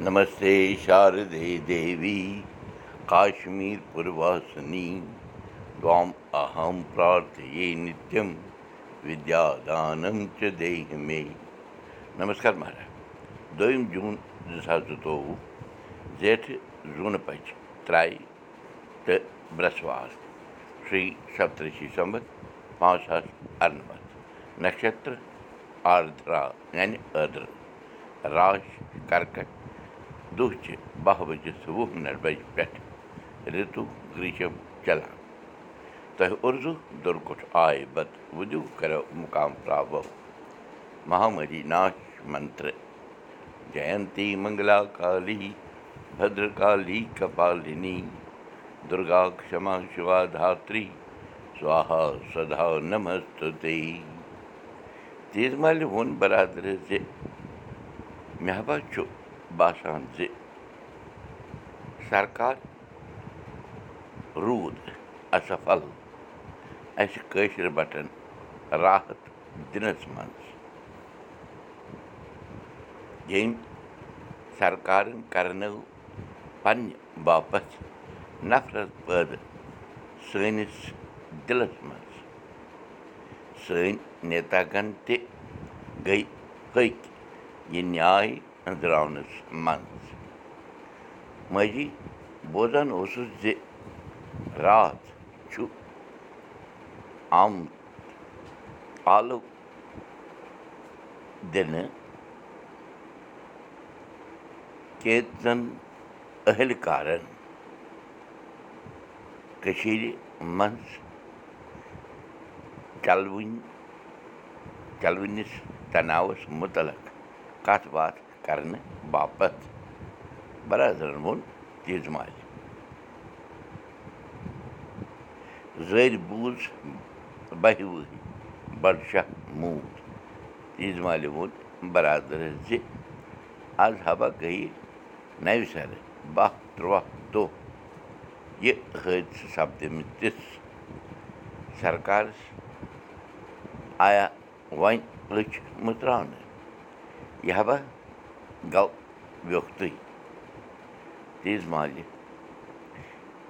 नमस्ते शारदे देवी काश्मीरपुरवासिनी त्वाम् अहं प्रार्थये नित्यं विद्यादानं च देहि मे नमस्कार महाराज دوٚیِم جوٗن زٕ ساس زٕتووُہ زیٹھٕ زوٗنہٕ پچہِ ترٛایہِ تہٕ برٛٮ۪سوار شرٛی سپترشی سمبت پانٛژھ ساس اَرنَمَتھ نَشتر آردرا یعنی ٲدرٕ راش کَرکَٹ دۄہچہِ باہ بَجہِ مِنٹ بَجہِ پٮ۪ٹھٕ گرٛیٖشَم چلان تۄہہِ اُردو دُرکُٹھ آے بتہٕ مُقام پرٛابو مہامری ناش منترٕ جینتی منٛگلا کالی بدرکالی کپالِنی دُرگا کما شِوا دھتری سوہا سدا نمستُتے تیز محلہِ ووٚن بَرادَر ہا چھُ باسان زِ سرکار روٗد اَصفل اَسہِ کٲشِر بَٹن راحت دِنَس منٛز ییٚمۍ سرکارَن کَرنٲو پنٛنہِ باپتھ نفرت پٲدٕ سٲنِس دِلَس منٛز سٲنۍ نیتاگَن تہِ گٔے پٔکۍ یہِ نیاے أنٛزراونَس منٛز ماجی بوزان اوسُس زِ راتھ چھُ آمُت آلو دِنہٕ کینٛژَن اہلکارَن کٔشیٖرِ منٛز چلوٕنۍ چلوٕنِس تناوَس مُتعلق کَتھ باتھ کَرنہٕ باپتھ برادرَن تیز مالہِ زٲرۍ بوٗز بَہہِ وُہٕرۍ بَڈشاہ موٗد مالہِ ووٚن بَرادَرَس زِ آز حبا گٔیہِ نَوِ سَرٕ باہ تُرٛواہ دۄہ یہِ حٲدثہٕ سَپدٲمٕتِس سرکارَس آیا گوٚو ویوٚکھتٕے تیز مالہِ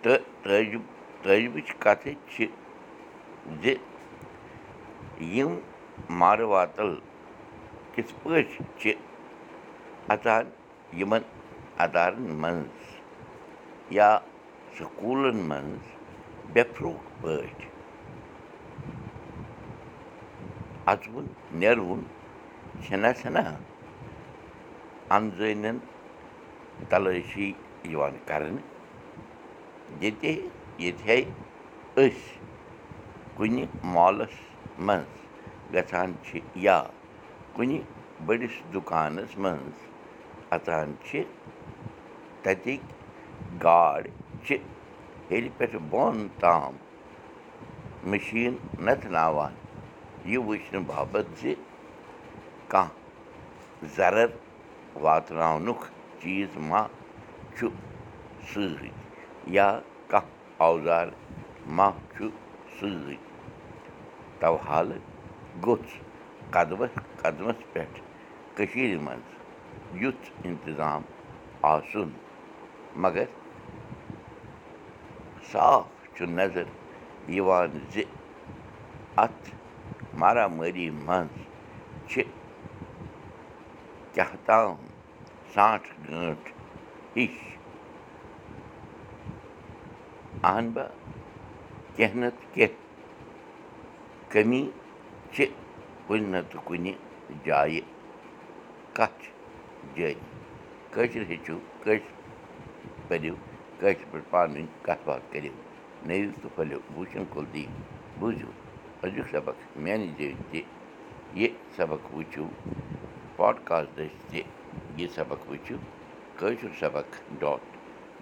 تہٕ تٲجِب تٲجبٕچ کَتھٕ چھِ زِ یِم مارٕ واتَل کِتھ پٲٹھۍ چھِ اَژان یِمَن اَدارَن منٛز یا سکوٗلَن منٛز بےٚفروٗخ پٲٹھۍ اَژوُن نیرٕوُن چھِنا چھِنا اَنزٲنٮ۪ن تلٲشی یِوان کَرنہٕ ییٚتہِ ییٚتہِ ہے أسۍ کُنہِ مالَس منٛز گژھان چھِ یا کُنہِ بٔڑِس دُکانَس منٛز اَژان چھِ تَتِکۍ گاڈ چھِ ہیٚرِ پٮ۪ٹھٕ بۄن تام مِشیٖن نَژناوان یہِ وٕچھنہٕ باپَتھ زِ کانٛہہ زَرَر واتناونُک چیٖز ما چھُ سۭتۍ یا کانٛہہ اوزار ما چھُ سۭتۍ۔ تَوحالہٕ گوٚژھ قدمَس قدمَس پٮ۪ٹھ کٔشیٖرِ منٛز یُتھ اِنتِظام آسُن مگر صاف چھُ نظر یِوان زِ اَتھ مارامٲری منٛز چھِ کیٛاہ تام سانٛٹھ گٲنٛٹھ ہِش اَہن با کیٚنٛہہ نَتہٕ کیٚنٛہہ کٔمی چھِ کُنہِ نَتہٕ کُنہِ جایہِ کَتھ جٲری کٲشِر ہیٚچھِو کٲشِر پٔرِو کٲشِر پٲٹھۍ پانہٕ ؤنۍ کَتھ باتھ کٔرِو نٔوِو تہٕ پھٔلِو بوٗشَن کُل دی بوٗزِو أزیُک سبق میٛانہِ جٲے تہِ یہِ سبق وٕچھِو پاڈکاسٹ دٔسۍ تہِ یہِ سبق وٕچھِو کٲشُر سبق dot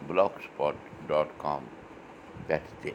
blogspot dot com پٮ۪ٹھ تہِ